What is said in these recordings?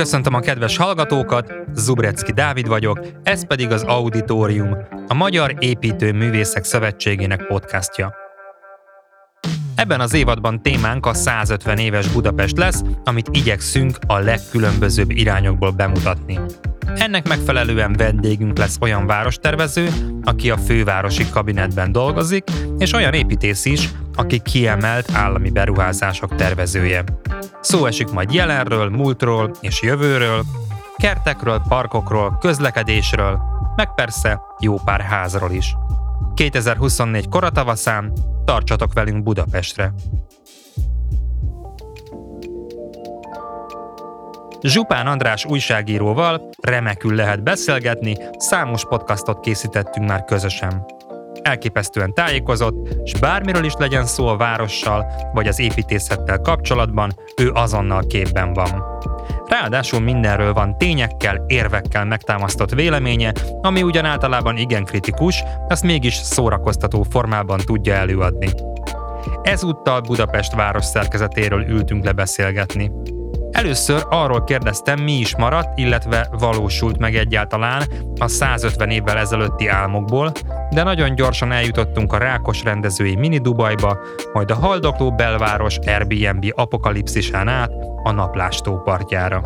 Köszöntöm a kedves hallgatókat, Zubrecki Dávid vagyok, ez pedig az Auditorium, a Magyar Építő Művészek Szövetségének podcastja. Ebben az évadban témánk a 150 éves Budapest lesz, amit igyekszünk a legkülönbözőbb irányokból bemutatni. Ennek megfelelően vendégünk lesz olyan várostervező, aki a fővárosi kabinetben dolgozik, és olyan építész is, aki kiemelt állami beruházások tervezője. Szó esik majd jelenről, múltról és jövőről, kertekről, parkokról, közlekedésről, meg persze jó pár házról is. 2024 koratavaszán tartsatok velünk Budapestre! Zsupán András újságíróval remekül lehet beszélgetni, számos podcastot készítettünk már közösen. Elképesztően tájékozott, és bármiről is legyen szó a várossal vagy az építészettel kapcsolatban, ő azonnal képben van. Ráadásul mindenről van tényekkel, érvekkel megtámasztott véleménye, ami ugyan általában igen kritikus, azt mégis szórakoztató formában tudja előadni. Ezúttal Budapest város szerkezetéről ültünk le beszélgetni. Először arról kérdeztem, mi is maradt, illetve valósult meg egyáltalán a 150 évvel ezelőtti álmokból, de nagyon gyorsan eljutottunk a rákos rendezői mini Dubajba, majd a haldokló belváros Airbnb apokalipszisán át a naplástó partjára.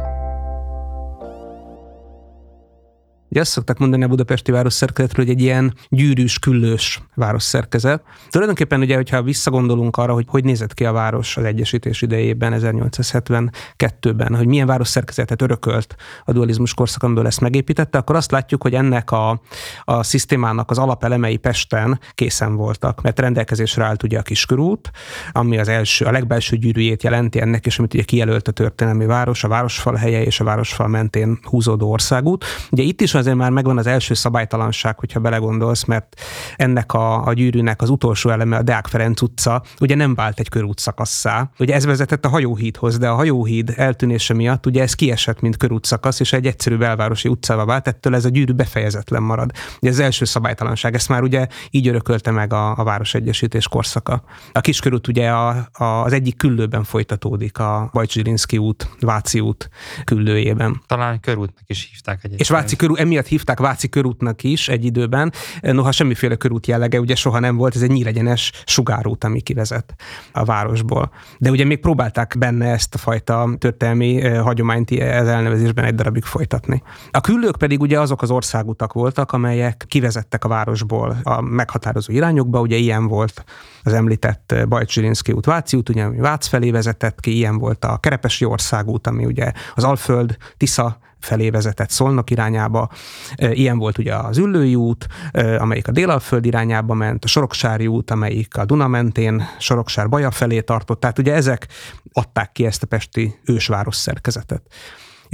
Ugye azt szokták mondani a budapesti városszerkezetről, hogy egy ilyen gyűrűs, küllős városszerkezet. Tulajdonképpen ugye, hogyha visszagondolunk arra, hogy hogy nézett ki a város az Egyesítés idejében, 1872-ben, hogy milyen városszerkezetet örökölt a dualizmus korszak, amiből ezt megépítette, akkor azt látjuk, hogy ennek a, a szisztémának az alapelemei Pesten készen voltak, mert rendelkezésre állt ugye a Kiskörút, ami az első, a legbelső gyűrűjét jelenti ennek, és amit ugye kijelölt a történelmi város, a városfal helye és a városfal mentén húzódó országút. Ugye itt is azért már megvan az első szabálytalanság, hogyha belegondolsz, mert ennek a, a gyűrűnek az utolsó eleme, a Deák Ferenc utca, ugye nem vált egy körút szakasszá. Ugye ez vezetett a hajóhídhoz, de a hajóhíd eltűnése miatt ugye ez kiesett, mint körút szakasz, és egy egyszerű belvárosi utcába vált, ettől ez a gyűrű befejezetlen marad. Ugye ez az első szabálytalanság, ezt már ugye így örökölte meg a, a Városegyesítés korszaka. A kiskörút ugye a, a, az egyik küllőben folytatódik, a Bajcsirinszki út, Váci út küllőjében. Talán körútnak is hívták egyébként. És Váci körút, emiatt hívták Váci körútnak is egy időben, noha semmiféle körút jellege ugye soha nem volt, ez egy nyílegyenes sugárút, ami kivezet a városból. De ugye még próbálták benne ezt a fajta történelmi hagyományt ez elnevezésben egy darabig folytatni. A küllők pedig ugye azok az országutak voltak, amelyek kivezettek a városból a meghatározó irányokba, ugye ilyen volt az említett Bajcsirinszki út, Váci út, ugye, ami Vác felé vezetett ki, ilyen volt a Kerepesi országút, ami ugye az Alföld, Tisza felé vezetett Szolnok irányába. Ilyen volt ugye az Üllői út, amelyik a Délalföld irányába ment, a Soroksári út, amelyik a Duna mentén Soroksár Baja felé tartott. Tehát ugye ezek adták ki ezt a pesti ősváros szerkezetet.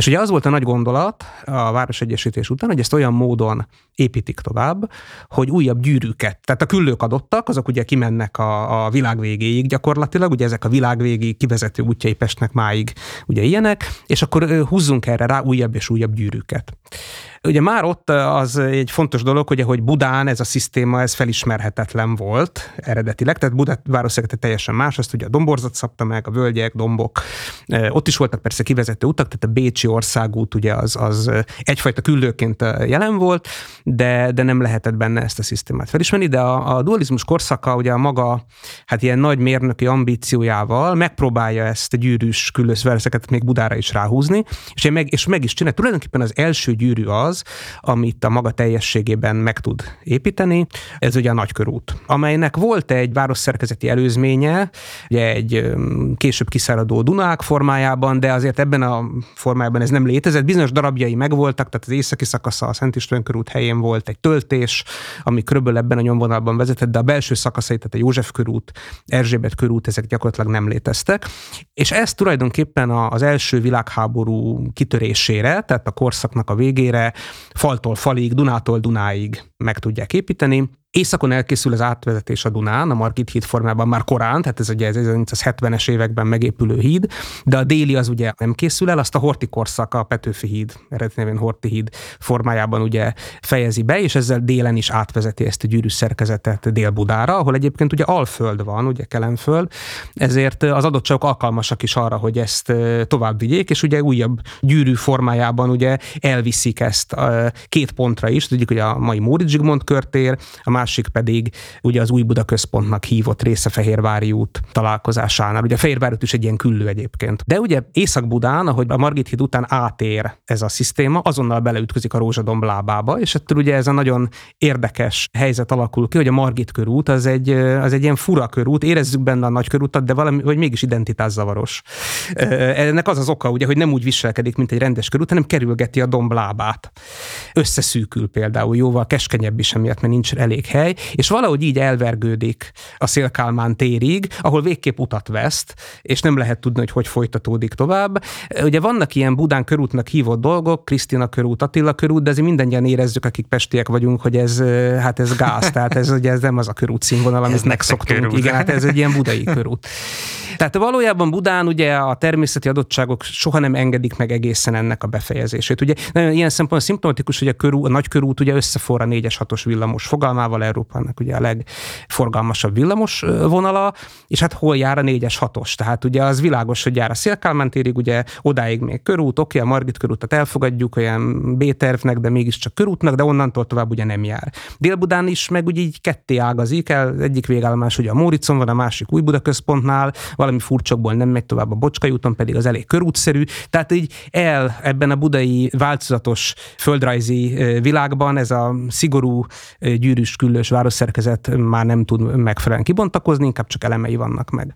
És ugye az volt a nagy gondolat a városegyesítés után, hogy ezt olyan módon építik tovább, hogy újabb gyűrűket, tehát a küllők adottak, azok ugye kimennek a, a világ végéig gyakorlatilag, ugye ezek a világ végéig kivezető útjai Pestnek máig ugye ilyenek, és akkor húzzunk erre rá újabb és újabb gyűrűket. Ugye már ott az egy fontos dolog, hogy Budán ez a szisztéma ez felismerhetetlen volt eredetileg, tehát Buda városszegete teljesen más, azt ugye a domborzat szabta meg, a völgyek, dombok. Ott is voltak persze kivezető utak, tehát a Bécsi országút ugye az, az egyfajta küldőként jelen volt, de, de nem lehetett benne ezt a szisztémát felismerni, de a, a dualizmus korszaka ugye a maga hát ilyen nagy mérnöki ambíciójával megpróbálja ezt a gyűrűs küllős még Budára is ráhúzni, és meg, és meg is csinál. Tulajdonképpen az első gyűrű az, az, amit a maga teljességében meg tud építeni. Ez ugye a nagykörút, amelynek volt egy városszerkezeti előzménye, ugye egy később kiszáradó Dunák formájában, de azért ebben a formájában ez nem létezett. Bizonyos darabjai megvoltak, tehát az északi szakasza a Szent István körút helyén volt egy töltés, ami körülbelül ebben a nyomvonalban vezetett, de a belső szakaszai, tehát a József körút, Erzsébet körút, ezek gyakorlatilag nem léteztek. És ez tulajdonképpen az első világháború kitörésére, tehát a korszaknak a végére faltól falig, Dunától Dunáig meg tudják építeni, Északon elkészül az átvezetés a Dunán, a Margit híd formában már korán, tehát ez ugye ez 1970-es években megépülő híd, de a déli az ugye nem készül el, azt a Horti korszak, a Petőfi híd, eredeti Horti híd formájában ugye fejezi be, és ezzel délen is átvezeti ezt a gyűrű szerkezetet Dél-Budára, ahol egyébként ugye Alföld van, ugye Kelenföld, ezért az adottságok alkalmasak is arra, hogy ezt tovább vigyék, és ugye újabb gyűrű formájában ugye elviszik ezt két pontra is, tudjuk, hogy a mai Móricz Zsigmond körtér, a másik pedig ugye az Új Buda Központnak hívott része Fehérvári út találkozásánál. Ugye Fehérvári út is egy ilyen küllő egyébként. De ugye Észak-Budán, ahogy a Margit híd után átér ez a szisztéma, azonnal beleütközik a Rózsadomb lábába, és ettől ugye ez a nagyon érdekes helyzet alakul ki, hogy a Margit körút az egy, az egy ilyen fura körút, érezzük benne a nagy körútat, de valami, vagy mégis identitászavaros. Ennek az az oka, ugye, hogy nem úgy viselkedik, mint egy rendes körút, hanem kerülgeti a domb lábát. Összeszűkül például, jóval keskenyebb is emiatt, mert nincs elég hely, és valahogy így elvergődik a Szélkálmán térig, ahol végképp utat veszt, és nem lehet tudni, hogy hogy folytatódik tovább. Ugye vannak ilyen Budán körútnak hívott dolgok, Krisztina körút, Attila körút, de azért mindannyian érezzük, akik pestiek vagyunk, hogy ez, hát ez gáz, tehát ez, ugye ez nem az a körút színvonal, amit megszoktunk. Körút. Igen, hát ez egy ilyen budai körút. Tehát valójában Budán ugye a természeti adottságok soha nem engedik meg egészen ennek a befejezését. Ugye nagyon ilyen szempontból szimptomatikus, hogy a, körú, a nagy körút ugye összeforra 4-es 6-os villamos fogalmával Európának ugye a legforgalmasabb villamos vonala, és hát hol jár a 4-es 6-os. Tehát ugye az világos, hogy jár a Szélkálmán ugye odáig még körút, oké, a Margit körútat elfogadjuk olyan B-tervnek, de mégiscsak körútnak, de onnantól tovább ugye nem jár. Dél-Budán is meg ugye így ketté ágazik el, egyik végállomás ugye a Móricon van, a másik Új Buda központnál, valami furcsokból nem megy tovább a Bocskai úton, pedig az elég körútszerű. Tehát így el ebben a budai változatos földrajzi világban ez a szigorú gyűrűs küllős városszerkezet már nem tud megfelelően kibontakozni, inkább csak elemei vannak meg.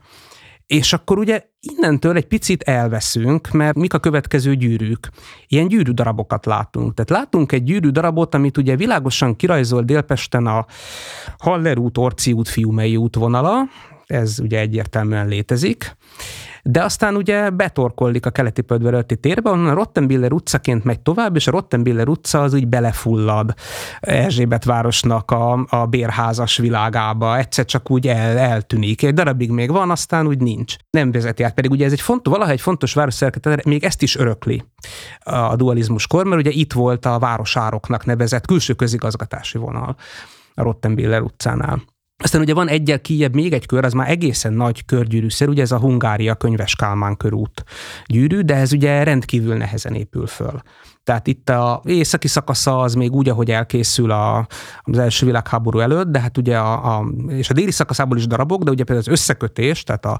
És akkor ugye innentől egy picit elveszünk, mert mik a következő gyűrűk? Ilyen gyűrű darabokat látunk. Tehát látunk egy gyűrű darabot, amit ugye világosan kirajzol Délpesten a Haller út, Orci út, Fiumei útvonala, ez ugye egyértelműen létezik. De aztán ugye betorkollik a keleti pöldverölti térbe, onnan a Rottenbiller utcaként megy tovább, és a Rottenbiller utca az úgy belefullad Erzsébet városnak a, a bérházas világába. Egyszer csak úgy el, eltűnik. Egy darabig még van, aztán úgy nincs. Nem vezeti át. Pedig ugye ez egy fontos, valaha egy fontos városszerkezet, még ezt is örökli a dualizmus kor, mert ugye itt volt a városároknak nevezett külső közigazgatási vonal a Rottenbiller utcánál. Aztán ugye van egyel kijebb még egy kör, az már egészen nagy körgyűrűszer, ugye ez a Hungária könyves Kálmán körút gyűrű, de ez ugye rendkívül nehezen épül föl. Tehát itt a északi szakasza az még úgy, ahogy elkészül a, az első világháború előtt, de hát ugye a, a, és a déli szakaszából is darabok, de ugye például az összekötés, tehát a,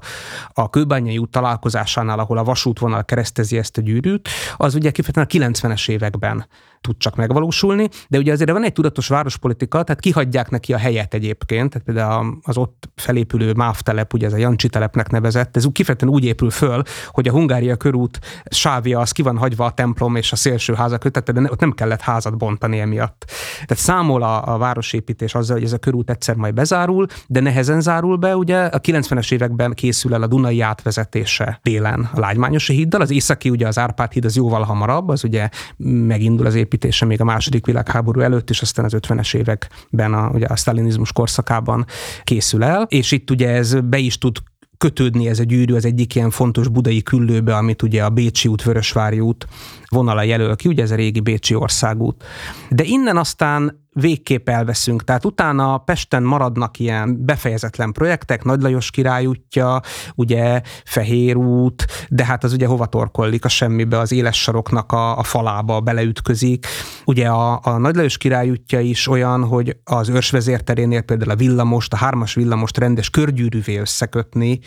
a kőbányai út találkozásánál, ahol a vasútvonal keresztezi ezt a gyűrűt, az ugye kifejezetten a 90-es években tud csak megvalósulni, de ugye azért van egy tudatos várospolitika, tehát kihagyják neki a helyet egyébként, tehát például az ott felépülő MÁV telep, ugye ez a Jancsi telepnek nevezett, ez kifejezetten úgy épül föl, hogy a Hungária körút sávja az ki van hagyva a templom és a szélső házak között, de ott nem kellett házat bontani emiatt. Tehát számol a, a városépítés azzal, hogy ez a körút egyszer majd bezárul, de nehezen zárul be, ugye a 90-es években készül el a Dunai átvezetése délen a Lágymányosi híddal, az északi ugye az Árpád híd az jóval hamarabb, az ugye megindul az építés építése még a második világháború előtt, és aztán az 50-es években a, ugye a sztalinizmus korszakában készül el, és itt ugye ez be is tud kötődni ez a gyűrű az egyik ilyen fontos budai küllőbe, amit ugye a Bécsi út, Vörösvári út vonala jelöl ki, ugye ez a régi Bécsi országút. De innen aztán végképp elveszünk. Tehát utána Pesten maradnak ilyen befejezetlen projektek, Nagy Lajos király útja, ugye Fehér út, de hát az ugye hova torkollik a semmibe, az éles saroknak a, a falába beleütközik. Ugye a, a Nagy Lajos király útja is olyan, hogy az őrsvezérterénél például a villamost, a hármas villamost rendes körgyűrűvé összekötni,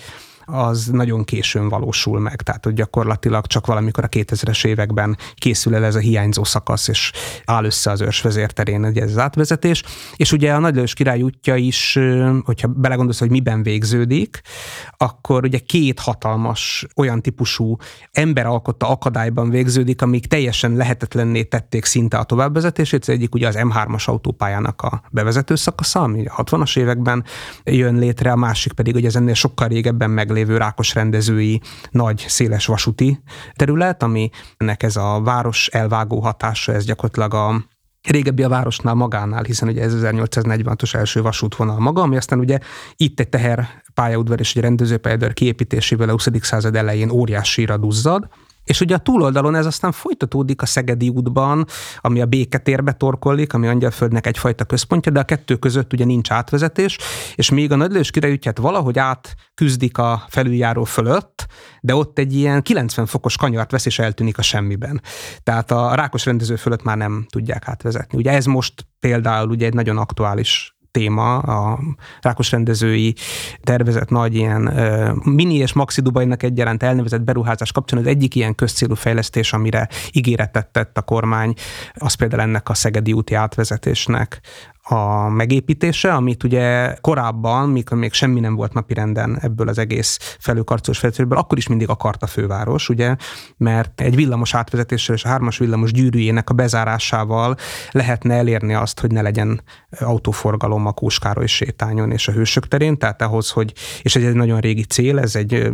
az nagyon későn valósul meg. Tehát, hogy gyakorlatilag csak valamikor a 2000-es években készül el ez a hiányzó szakasz, és áll össze az őrsvezérterén ugye ez az átvezetés. És ugye a Nagylős király útja is, hogyha belegondolsz, hogy miben végződik, akkor ugye két hatalmas olyan típusú ember alkotta akadályban végződik, amik teljesen lehetetlenné tették szinte a továbbvezetését. Az egyik ugye az M3-as autópályának a bevezető szakasza, ami a 60-as években jön létre, a másik pedig ugye ez ennél sokkal régebben meg lévő rákos rendezői nagy széles vasúti terület, ami ennek ez a város elvágó hatása, ez gyakorlatilag a régebbi a városnál magánál, hiszen ugye ez 1846-os első vasútvonal maga, ami aztán ugye itt egy teher pályaudvar és egy rendezőpályaudvar kiépítésével a 20. század elején óriásira duzzad, és ugye a túloldalon ez aztán folytatódik a Szegedi útban, ami a Béketérbe torkollik, ami Angyalföldnek egyfajta központja, de a kettő között ugye nincs átvezetés, és még a Nagylős kirejütjet valahogy átküzdik a felüljáró fölött, de ott egy ilyen 90 fokos kanyart vesz és eltűnik a semmiben. Tehát a rákos rendező fölött már nem tudják átvezetni. Ugye ez most például ugye egy nagyon aktuális téma, a rákos rendezői tervezett nagy ilyen mini és maxi Dubajnak egyaránt elnevezett beruházás kapcsán az egyik ilyen közcélú fejlesztés, amire ígéretet tett a kormány, az például ennek a Szegedi úti átvezetésnek a megépítése, amit ugye korábban, mikor még semmi nem volt napirenden ebből az egész felőkarcolós fejlesztésből, akkor is mindig akart a főváros, ugye, mert egy villamos átvezetéssel és a hármas villamos gyűrűjének a bezárásával lehetne elérni azt, hogy ne legyen autóforgalom a Kóskároly sétányon és a Hősök terén, tehát ahhoz, hogy, és ez egy nagyon régi cél, ez egy,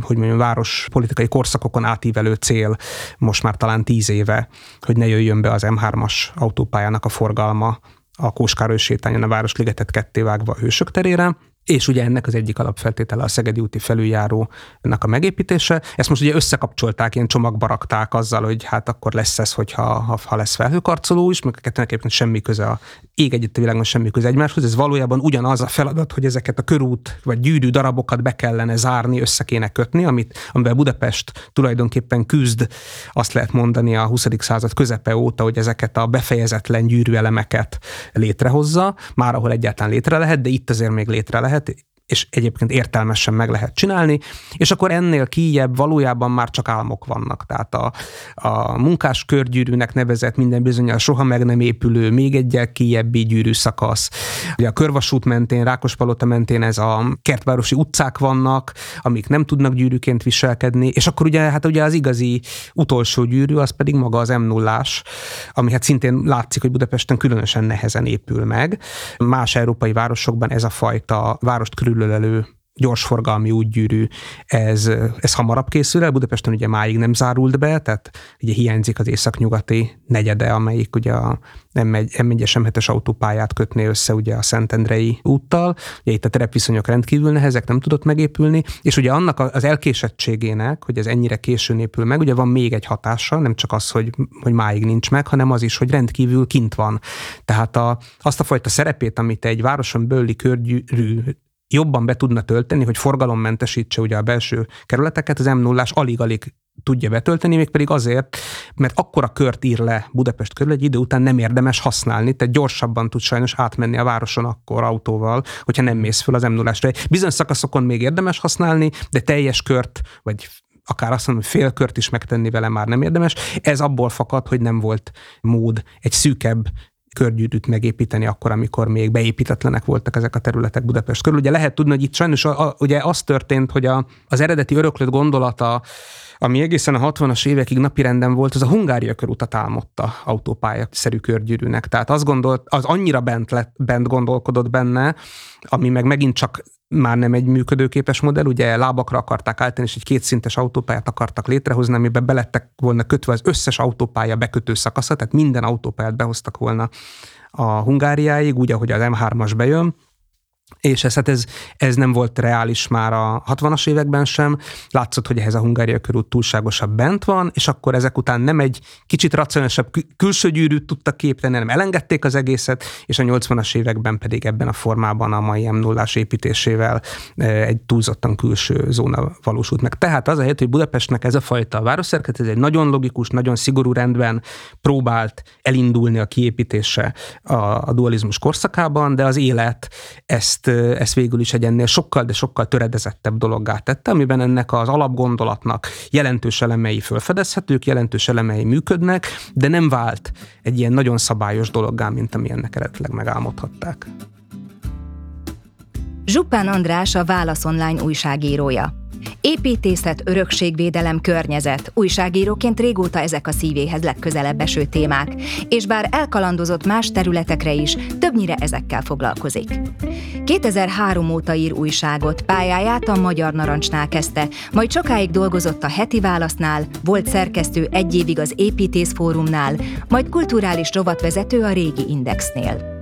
hogy mondjam, város politikai korszakokon átívelő cél, most már talán tíz éve, hogy ne jöjjön be az M3-as autópályának a forgalma a Kóskároly sétányon a Városligetet kettévágva a Hősök terére, és ugye ennek az egyik alapfeltétele a Szegedi úti felüljárónak a megépítése. Ezt most ugye összekapcsolták, ilyen csomagba rakták azzal, hogy hát akkor lesz ez, hogyha ha, ha lesz felhőkarcoló is, mert a kettőnek semmi köze a ég egyet a világon semmi köze egymáshoz. Ez valójában ugyanaz a feladat, hogy ezeket a körút vagy gyűrű darabokat be kellene zárni, össze kéne kötni, amit, amivel Budapest tulajdonképpen küzd, azt lehet mondani a 20. század közepe óta, hogy ezeket a befejezetlen gyűrűelemeket létrehozza, már ahol egyáltalán létre lehet, de itt azért még létre lehet, és egyébként értelmesen meg lehet csinálni, és akkor ennél kijebb valójában már csak álmok vannak. Tehát a, a munkás körgyűrűnek nevezett minden bizonyal soha meg nem épülő, még egyel kijebbi gyűrű szakasz. Ugye a körvasút mentén, Rákospalota mentén ez a kertvárosi utcák vannak, amik nem tudnak gyűrűként viselkedni, és akkor ugye, hát ugye az igazi utolsó gyűrű, az pedig maga az m 0 ami hát szintén látszik, hogy Budapesten különösen nehezen épül meg. Más európai városokban ez a fajta várost körül körülölelő gyorsforgalmi útgyűrű, ez, ez hamarabb készül el. Budapesten ugye máig nem zárult be, tehát ugye hiányzik az északnyugati negyede, amelyik ugye a M1, M1-es M7-es autópályát kötné össze ugye a Szentendrei úttal. Ugye itt a terepviszonyok rendkívül nehezek, nem tudott megépülni, és ugye annak az elkésettségének, hogy ez ennyire későn épül meg, ugye van még egy hatása, nem csak az, hogy, hogy máig nincs meg, hanem az is, hogy rendkívül kint van. Tehát a, azt a fajta szerepét, amit egy városon bőli körgyűrű jobban be tudna tölteni, hogy forgalommentesítse ugye a belső kerületeket, az m 0 alig-alig tudja betölteni, mégpedig azért, mert akkora kört ír le Budapest körül, egy idő után nem érdemes használni, tehát gyorsabban tud sajnos átmenni a városon akkor autóval, hogyha nem mész föl az m 0 Bizonyos szakaszokon még érdemes használni, de teljes kört, vagy akár azt mondom, hogy félkört is megtenni vele már nem érdemes. Ez abból fakad, hogy nem volt mód egy szűkebb körgyűrűt megépíteni akkor, amikor még beépítetlenek voltak ezek a területek Budapest körül. Ugye lehet tudni, hogy itt sajnos a, a, ugye az történt, hogy a, az eredeti öröklött gondolata ami egészen a 60-as évekig napirenden volt, az a Hungária körutat álmodta autópálya-szerű körgyűrűnek. Tehát azt gondolt, az annyira bent, lett, bent gondolkodott benne, ami meg megint csak már nem egy működőképes modell, ugye lábakra akarták állítani, és egy kétszintes autópályát akartak létrehozni, amiben belettek volna kötve az összes autópálya bekötő szakasza, tehát minden autópályát behoztak volna a Hungáriáig, úgy, ahogy az M3-as bejön, és ez, hát ez, ez nem volt reális már a 60-as években sem. Látszott, hogy ehhez a Hungária körút túlságosabb bent van, és akkor ezek után nem egy kicsit racionálisabb külső gyűrűt tudtak képteni, hanem elengedték az egészet, és a 80-as években pedig ebben a formában a mai m 0 építésével e, egy túlzottan külső zóna valósult meg. Tehát az a hely, hogy Budapestnek ez a fajta városszerkezet, ez egy nagyon logikus, nagyon szigorú rendben próbált elindulni a kiépítése a, a dualizmus korszakában, de az élet ezt ezt, ezt végül is egy ennél sokkal, de sokkal töredezettebb dologgá tette, amiben ennek az alapgondolatnak jelentős elemei fölfedezhetők, jelentős elemei működnek, de nem vált egy ilyen nagyon szabályos dologgá, mint ami ennek eredetileg megálmodhatták. Zsuppán András a Válasz Online újságírója. Építészet, örökségvédelem, környezet. Újságíróként régóta ezek a szívéhez legközelebb eső témák, és bár elkalandozott más területekre is, többnyire ezekkel foglalkozik. 2003 óta ír újságot, pályáját a Magyar Narancsnál kezdte, majd sokáig dolgozott a Heti Válasznál, volt szerkesztő egy évig az Építész Fórumnál, majd kulturális rovatvezető a Régi Indexnél.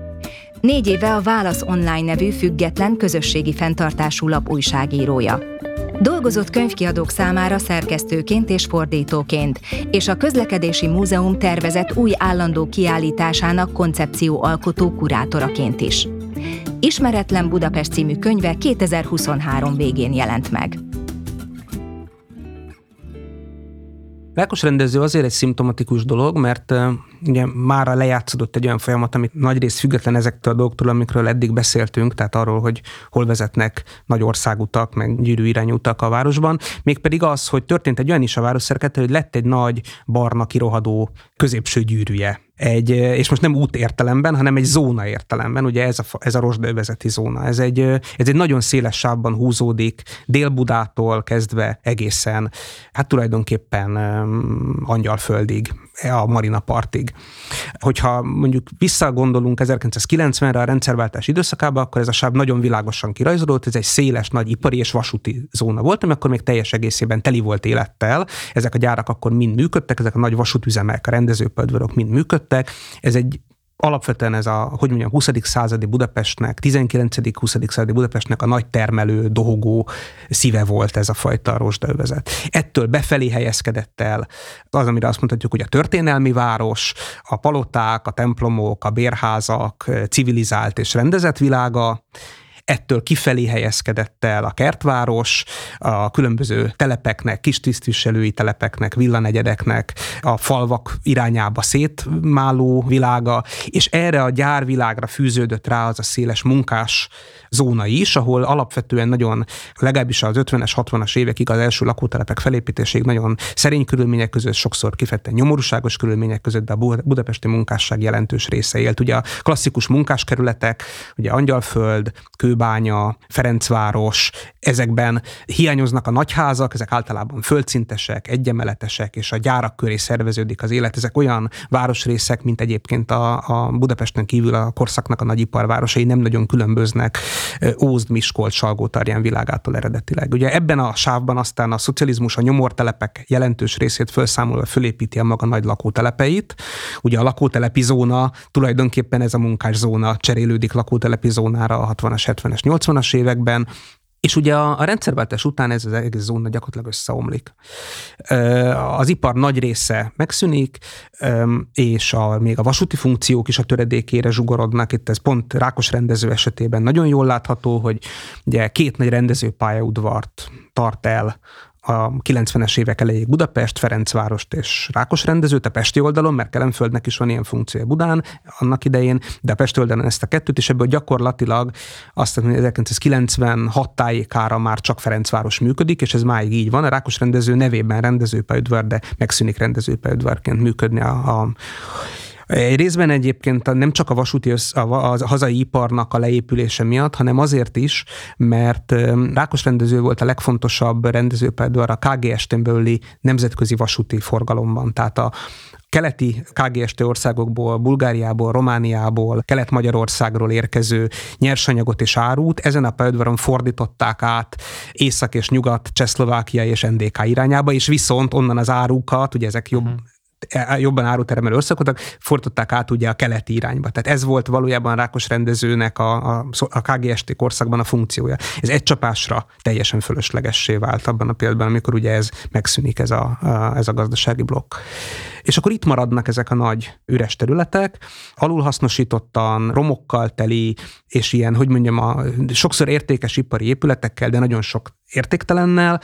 Négy éve a Válasz Online nevű független közösségi fenntartású lap újságírója. Dolgozott könyvkiadók számára szerkesztőként és fordítóként, és a Közlekedési Múzeum tervezett új állandó kiállításának koncepció alkotó kurátoraként is. Ismeretlen Budapest című könyve 2023 végén jelent meg. Rákos rendező azért egy szimptomatikus dolog, mert ugye már lejátszódott egy olyan folyamat, amit nagyrészt független ezektől a dolgoktól, amikről eddig beszéltünk, tehát arról, hogy hol vezetnek nagy országutak, meg gyűrű irányútak a városban, mégpedig az, hogy történt egy olyan is a város hogy lett egy nagy barna kirohadó középső gyűrűje. Egy, és most nem út értelemben, hanem egy zóna értelemben, ugye ez a, ez a rozsdővezeti zóna. Ez egy, ez egy nagyon széles sávban húzódik, Dél-Budától kezdve egészen, hát tulajdonképpen um, Angyalföldig, a Marina partig. Hogyha mondjuk visszagondolunk 1990-re a rendszerváltás időszakába, akkor ez a sáv nagyon világosan kirajzolódott, ez egy széles, nagy ipari és vasúti zóna volt, ami akkor még teljes egészében teli volt élettel. Ezek a gyárak akkor mind működtek, ezek a nagy vasútüzemek, a rendezőpödvörök mind működtek. Ez egy alapvetően ez a, hogy mondjam, 20. századi Budapestnek, 19. 20. századi Budapestnek a nagy termelő, dohogó szíve volt ez a fajta rozsdaövezet. Ettől befelé helyezkedett el az, amire azt mondhatjuk, hogy a történelmi város, a paloták, a templomok, a bérházak civilizált és rendezett világa, ettől kifelé helyezkedett el a kertváros, a különböző telepeknek, kis tisztviselői telepeknek, villanegyedeknek, a falvak irányába szétmáló világa, és erre a gyárvilágra fűződött rá az a széles munkás zóna is, ahol alapvetően nagyon, legalábbis az 50-es, 60-as évekig az első lakótelepek felépítéséig nagyon szerény körülmények között, sokszor kifejezetten nyomorúságos körülmények között, de a budapesti munkásság jelentős része élt. Ugye a klasszikus munkáskerületek, ugye Angyalföld, Kőbánya, Ferencváros, ezekben hiányoznak a nagyházak, ezek általában földszintesek, egyemeletesek, és a gyárak köré szerveződik az élet. Ezek olyan városrészek, mint egyébként a, a Budapesten kívül a korszaknak a nagyiparvárosai nem nagyon különböznek Ózd, Miskolc, Salgótarján világától eredetileg. Ugye ebben a sávban aztán a szocializmus a nyomortelepek jelentős részét felszámolva fölépíti a maga nagy lakótelepeit. Ugye a lakótelepi zóna tulajdonképpen ez a munkászóna cserélődik lakótelepi zónára a 60-as, 70-es, 80-as években, és ugye a, a rendszerváltás után ez az egész zóna gyakorlatilag összeomlik. Az ipar nagy része megszűnik, és a, még a vasúti funkciók is a töredékére zsugorodnak. Itt ez pont Rákos rendező esetében nagyon jól látható, hogy ugye két nagy rendezőpályaudvart tart el a 90-es évek elejéig Budapest, Ferencvárost és Rákos rendezőt, a Pesti oldalon, mert Kelemföldnek is van ilyen funkciója Budán annak idején, de a Pesti oldalon ezt a kettőt, és ebből gyakorlatilag azt mondom, 1996 tájékára már csak Ferencváros működik, és ez máig így van. A Rákos rendező nevében rendezőpályaudvar, de megszűnik rendezőpályaudvarként működni a, a egy részben egyébként nem csak a vasúti össz, a, a hazai iparnak a leépülése miatt, hanem azért is, mert Rákos rendező volt a legfontosabb rendező például a KGST-n belüli nemzetközi vasúti forgalomban. Tehát a, keleti KGST országokból, Bulgáriából, Romániából, Kelet-Magyarországról érkező nyersanyagot és árút ezen a pályaudvaron fordították át Észak és Nyugat, Csehszlovákia és NDK irányába, és viszont onnan az árukat, ugye ezek jobb, uh-huh jobban árutermelő országok, fordították át ugye a keleti irányba. Tehát ez volt valójában Rákos rendezőnek a, a, a KGST korszakban a funkciója. Ez egy csapásra teljesen fölöslegessé vált abban a pillanatban, amikor ugye ez megszűnik ez a, a, ez a gazdasági blokk. És akkor itt maradnak ezek a nagy üres területek, alulhasznosítottan, romokkal teli, és ilyen, hogy mondjam, a, sokszor értékes ipari épületekkel, de nagyon sok értéktelennel,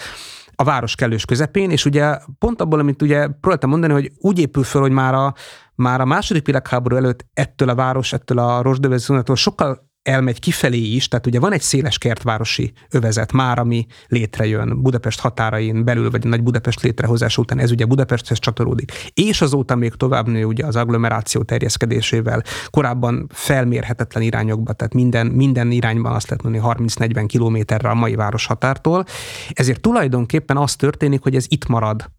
a város kellős közepén, és ugye pont abból, amit ugye próbáltam mondani, hogy úgy épül föl, hogy már a, már a második világháború előtt ettől a város, ettől a Rosdövezőnától sokkal elmegy kifelé is, tehát ugye van egy széles kertvárosi övezet már, ami létrejön Budapest határain belül, vagy a Nagy Budapest létrehozása után, ez ugye Budapesthez csatolódik. És azóta még tovább nő ugye az agglomeráció terjeszkedésével, korábban felmérhetetlen irányokba, tehát minden, minden irányban azt lehet mondani 30-40 kilométerre a mai város határtól. Ezért tulajdonképpen az történik, hogy ez itt marad,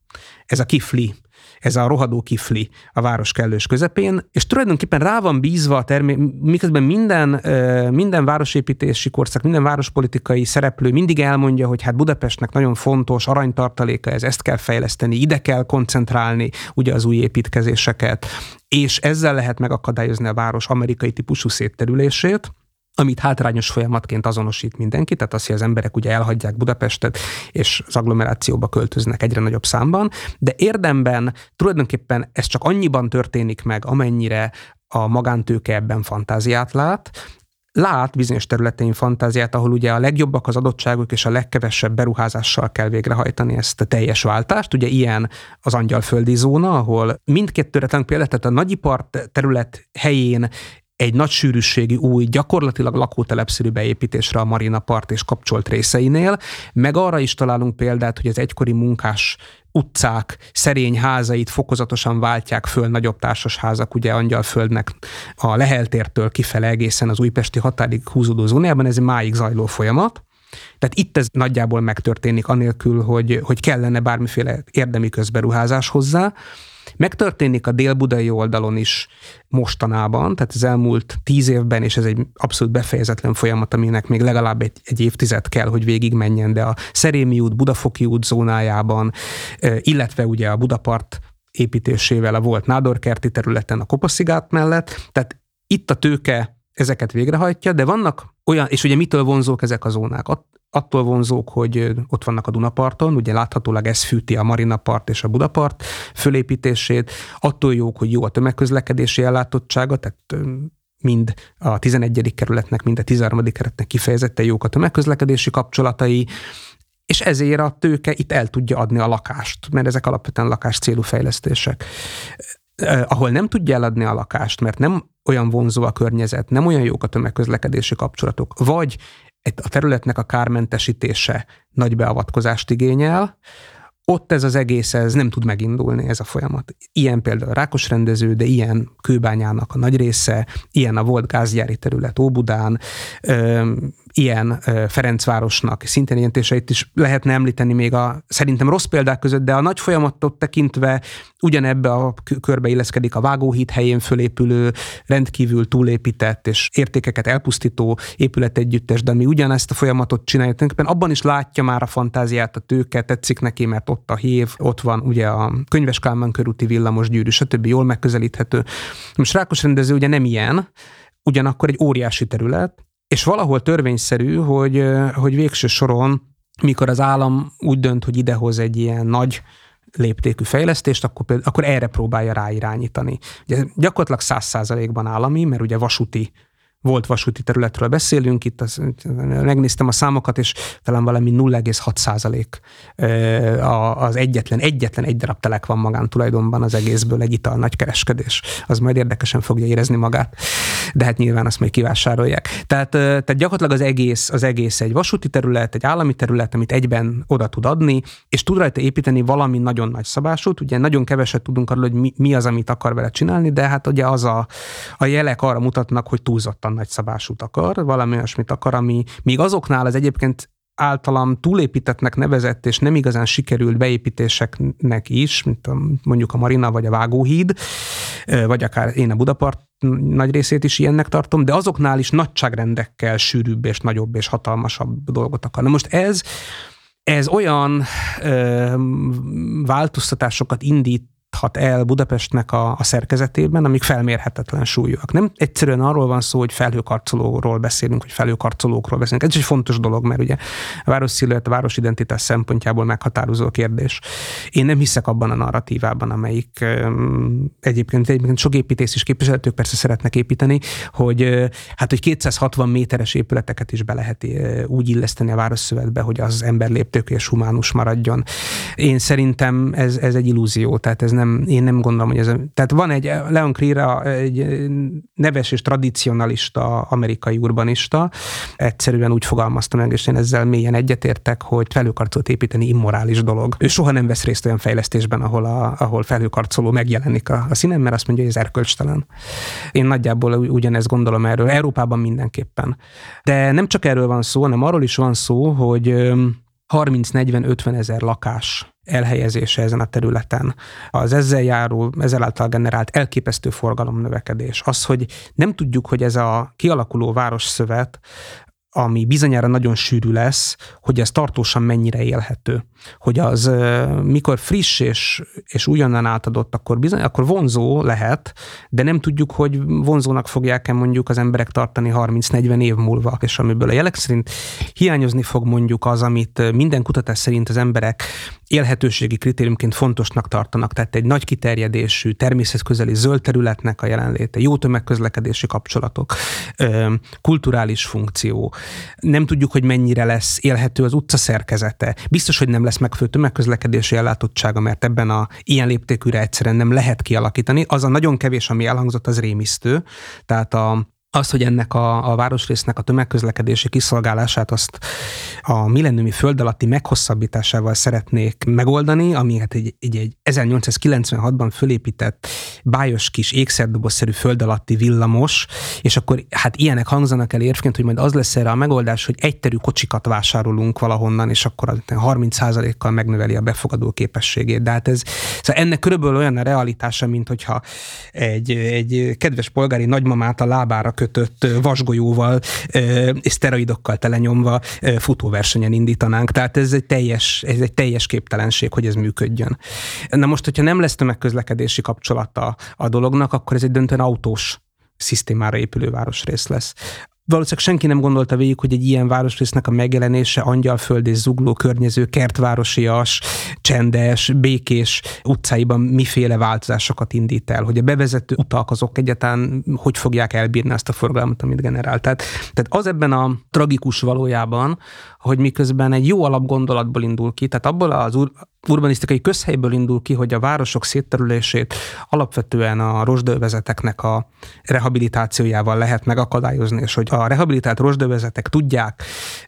ez a kifli ez a rohadó kifli a város kellős közepén, és tulajdonképpen rá van bízva a termé, miközben minden, minden városépítési korszak, minden várospolitikai szereplő mindig elmondja, hogy hát Budapestnek nagyon fontos aranytartaléka, ez ezt kell fejleszteni, ide kell koncentrálni ugye az új építkezéseket, és ezzel lehet megakadályozni a város amerikai típusú szétterülését, amit hátrányos folyamatként azonosít mindenki, tehát azt, hogy az emberek ugye elhagyják Budapestet, és az agglomerációba költöznek egyre nagyobb számban, de érdemben tulajdonképpen ez csak annyiban történik meg, amennyire a magántőke ebben fantáziát lát, lát bizonyos területein fantáziát, ahol ugye a legjobbak az adottságok és a legkevesebb beruházással kell végrehajtani ezt a teljes váltást. Ugye ilyen az angyalföldi zóna, ahol mindkettőre területen például, tehát a nagyipar terület helyén egy nagy sűrűségi új, gyakorlatilag lakótelepszerű beépítésre a Marina Part és kapcsolt részeinél, meg arra is találunk példát, hogy az egykori munkás utcák, szerény házait fokozatosan váltják föl nagyobb társasházak, ugye Angyalföldnek a Leheltértől kifele egészen az újpesti határig húzódó zónában, ez máig zajló folyamat. Tehát itt ez nagyjából megtörténik, anélkül, hogy, hogy kellene bármiféle érdemi közberuházás hozzá. Megtörténik a dél-budai oldalon is mostanában, tehát az elmúlt tíz évben, és ez egy abszolút befejezetlen folyamat, aminek még legalább egy, egy évtized kell, hogy végigmenjen, de a Szerémi út, Budafoki út zónájában, illetve ugye a Budapart építésével a volt nádorkerti területen a Kopaszigát mellett, tehát itt a tőke ezeket végrehajtja, de vannak olyan, és ugye mitől vonzók ezek a zónák? Attól vonzók, hogy ott vannak a Dunaparton, ugye láthatólag ez fűti a Marinapart és a Budapart fölépítését, attól jók, hogy jó a tömegközlekedési ellátottsága, tehát mind a 11. kerületnek, mind a 13. kerületnek kifejezetten jók a tömegközlekedési kapcsolatai, és ezért a tőke itt el tudja adni a lakást, mert ezek alapvetően lakás célú fejlesztések. ahol nem tudja eladni a lakást, mert nem olyan vonzó a környezet, nem olyan jók a tömegközlekedési kapcsolatok, vagy a területnek a kármentesítése nagy beavatkozást igényel, ott ez az egész ez nem tud megindulni, ez a folyamat. Ilyen például a Rákos rendező, de ilyen Kőbányának a nagy része, ilyen a volt gázgyári terület Óbudán, ilyen Ferencvárosnak szintén jelentéseit is lehetne említeni még a szerintem rossz példák között, de a nagy folyamatot tekintve ugyanebbe a körbe illeszkedik a Vágóhíd helyén fölépülő, rendkívül túlépített és értékeket elpusztító épület együttes, de mi ugyanezt a folyamatot. Tulajdonképpen abban is látja már a fantáziát, a tőke, tetszik neki, mert ott a hív, ott van ugye a Könyves Kálmán körúti villamos gyűrű, stb. jól megközelíthető. Most Rákos rendező ugye nem ilyen, ugyanakkor egy óriási terület, és valahol törvényszerű, hogy, hogy végső soron, mikor az állam úgy dönt, hogy idehoz egy ilyen nagy léptékű fejlesztést, akkor, akkor erre próbálja ráirányítani. Ugye gyakorlatilag száz százalékban állami, mert ugye vasúti volt vasúti területről beszélünk, itt az, megnéztem a számokat, és talán valami 0,6 százalék az egyetlen, egyetlen egy darab telek van magántulajdonban az egészből, egy ital nagy kereskedés. Az majd érdekesen fogja érezni magát, de hát nyilván azt majd kivásárolják. Tehát, tehát gyakorlatilag az egész, az egész egy vasúti terület, egy állami terület, amit egyben oda tud adni, és tud rajta építeni valami nagyon nagy szabásút. Ugye nagyon keveset tudunk arról, hogy mi, mi az, amit akar vele csinálni, de hát ugye az a, a jelek arra mutatnak, hogy túlzottan nagyszabásút akar, valami olyasmit akar, ami még azoknál az egyébként általam túlépítettnek nevezett és nem igazán sikerült beépítéseknek is, mint a, mondjuk a Marina vagy a Vágóhíd, vagy akár én a Budapart nagy részét is ilyennek tartom, de azoknál is nagyságrendekkel sűrűbb és nagyobb és hatalmasabb dolgot akar. Na most ez, ez olyan ö, változtatásokat indít juthat el Budapestnek a, a szerkezetében, amik felmérhetetlen súlyúak. Nem egyszerűen arról van szó, hogy felhőkarcolóról beszélünk, hogy felhőkarcolókról beszélünk. Ez is egy fontos dolog, mert ugye a város sziluett, a város identitás szempontjából meghatározó kérdés. Én nem hiszek abban a narratívában, amelyik egyébként, egyébként sok építész is képviselők persze szeretnek építeni, hogy hát, hogy 260 méteres épületeket is be lehet úgy illeszteni a városszövetbe, hogy az ember léptők és humánus maradjon. Én szerintem ez, ez egy illúzió, tehát ez nem nem, én nem gondolom, hogy ez... Tehát van egy, Leon Crira, egy neves és tradicionalista amerikai urbanista, egyszerűen úgy fogalmazta meg, és én ezzel mélyen egyetértek, hogy felhőkarcolót építeni immorális dolog. Ő soha nem vesz részt olyan fejlesztésben, ahol, a, ahol felhőkarcoló megjelenik a, a színen, mert azt mondja, hogy ez erkölcstelen. Én nagyjából ugyanezt gondolom erről, Európában mindenképpen. De nem csak erről van szó, hanem arról is van szó, hogy 30-40-50 ezer lakás elhelyezése ezen a területen, az ezzel járó, ezzel által generált elképesztő forgalom növekedés, az, hogy nem tudjuk, hogy ez a kialakuló városszövet ami bizonyára nagyon sűrű lesz, hogy ez tartósan mennyire élhető. Hogy az mikor friss és, és újonnan átadott, akkor bizony, akkor vonzó lehet, de nem tudjuk, hogy vonzónak fogják-e mondjuk az emberek tartani 30-40 év múlva, és amiből a jelek szerint hiányozni fog mondjuk az, amit minden kutatás szerint az emberek élhetőségi kritériumként fontosnak tartanak, tehát egy nagy kiterjedésű, természetközeli zöld területnek a jelenléte, jó tömegközlekedési kapcsolatok, kulturális funkció. Nem tudjuk, hogy mennyire lesz élhető az utca szerkezete. Biztos, hogy nem lesz megfelelő tömegközlekedési ellátottsága, mert ebben a ilyen léptékűre egyszerűen nem lehet kialakítani. Az a nagyon kevés, ami elhangzott, az rémisztő. Tehát a azt, hogy ennek a, a városrésznek a tömegközlekedési kiszolgálását azt a millenniumi föld alatti meghosszabbításával szeretnék megoldani, ami hát egy, egy, egy 1896-ban fölépített bájos kis ékszerdobozszerű föld alatti villamos, és akkor hát ilyenek hangzanak el érvként, hogy majd az lesz erre a megoldás, hogy egyterű kocsikat vásárolunk valahonnan, és akkor az 30%-kal megnöveli a befogadó képességét. De hát ez, szóval ennek körülbelül olyan a realitása, mint hogyha egy, egy kedves polgári nagymamát a lábára kötött vasgolyóval és szteroidokkal telenyomva futóversenyen indítanánk. Tehát ez egy teljes, ez egy teljes képtelenség, hogy ez működjön. Na most, hogyha nem lesz tömegközlekedési kapcsolata a dolognak, akkor ez egy döntően autós szisztémára épülő városrész lesz valószínűleg senki nem gondolta végig, hogy egy ilyen városrésznek a megjelenése angyalföld és zugló környező kertvárosias, csendes, békés utcáiban miféle változásokat indít el, hogy a bevezető utak azok egyáltalán hogy fogják elbírni azt a forgalmat, amit generál. Tehát, tehát az ebben a tragikus valójában, hogy miközben egy jó alapgondolatból indul ki, tehát abból az urbanisztikai közhelyből indul ki, hogy a városok szétterülését alapvetően a rosdővezeteknek a rehabilitációjával lehet megakadályozni, és hogy a rehabilitált rosdővezetek tudják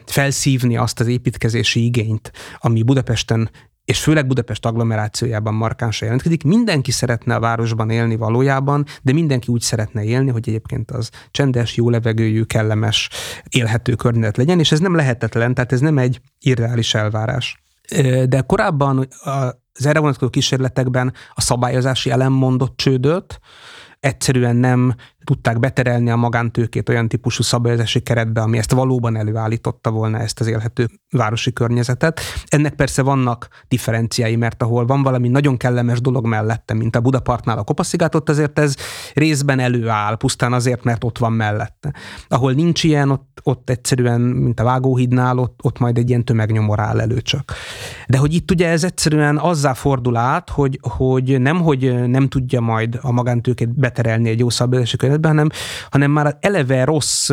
felszívni azt az építkezési igényt, ami Budapesten és főleg Budapest agglomerációjában markánsan jelentkezik. Mindenki szeretne a városban élni valójában, de mindenki úgy szeretne élni, hogy egyébként az csendes, jó levegőjű, kellemes, élhető környezet legyen, és ez nem lehetetlen, tehát ez nem egy irreális elvárás. De korábban az erre vonatkozó kísérletekben a szabályozási elem mondott csődöt, egyszerűen nem tudták beterelni a magántőkét olyan típusú szabályozási keretbe, ami ezt valóban előállította volna ezt az élhető városi környezetet. Ennek persze vannak differenciái, mert ahol van valami nagyon kellemes dolog mellette, mint a Budapartnál a Kopaszigátot, azért ez részben előáll, pusztán azért, mert ott van mellette. Ahol nincs ilyen, ott, ott egyszerűen, mint a Vágóhídnál, ott, ott majd egy ilyen tömegnyomor áll elő csak. De hogy itt ugye ez egyszerűen azzá fordul át, hogy, hogy nem, hogy nem tudja majd a magántőkét beterelni egy jó szabályozási környezetben, hanem, hanem már eleve rossz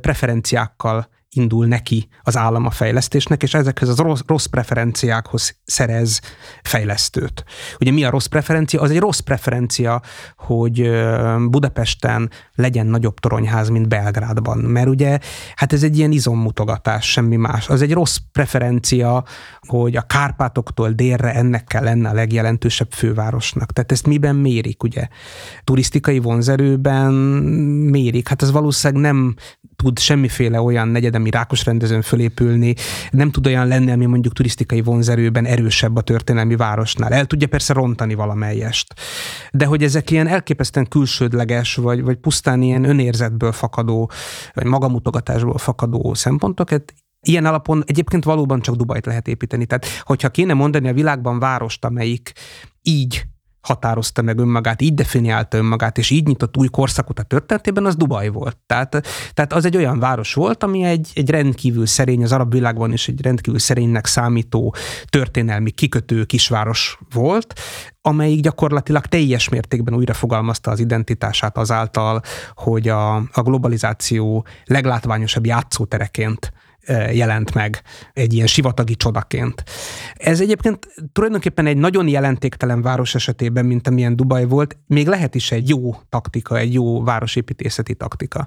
preferenciákkal indul neki az állam a fejlesztésnek, és ezekhez az rossz, preferenciákhoz szerez fejlesztőt. Ugye mi a rossz preferencia? Az egy rossz preferencia, hogy Budapesten legyen nagyobb toronyház, mint Belgrádban, mert ugye hát ez egy ilyen izommutogatás, semmi más. Az egy rossz preferencia, hogy a Kárpátoktól délre ennek kell lenne a legjelentősebb fővárosnak. Tehát ezt miben mérik, ugye? Turisztikai vonzerőben mérik. Hát ez valószínűleg nem tud semmiféle olyan negyedemi rákos rendezőn fölépülni, nem tud olyan lenni, ami mondjuk turisztikai vonzerőben erősebb a történelmi városnál. El tudja persze rontani valamelyest. De hogy ezek ilyen elképesztően külsődleges, vagy, vagy pusztán ilyen önérzetből fakadó, vagy magamutogatásból fakadó szempontok, Ilyen alapon egyébként valóban csak Dubajt lehet építeni. Tehát, hogyha kéne mondani a világban várost, amelyik így határozta meg önmagát, így definiálta önmagát, és így nyitott új korszakot a történetében, az Dubaj volt. Tehát, tehát az egy olyan város volt, ami egy, egy rendkívül szerény, az arab világban is egy rendkívül szerénynek számító történelmi kikötő kisváros volt, amelyik gyakorlatilag teljes mértékben újra fogalmazta az identitását azáltal, hogy a, a globalizáció leglátványosabb játszótereként jelent meg egy ilyen sivatagi csodaként. Ez egyébként tulajdonképpen egy nagyon jelentéktelen város esetében, mint amilyen Dubaj volt, még lehet is egy jó taktika, egy jó városépítészeti taktika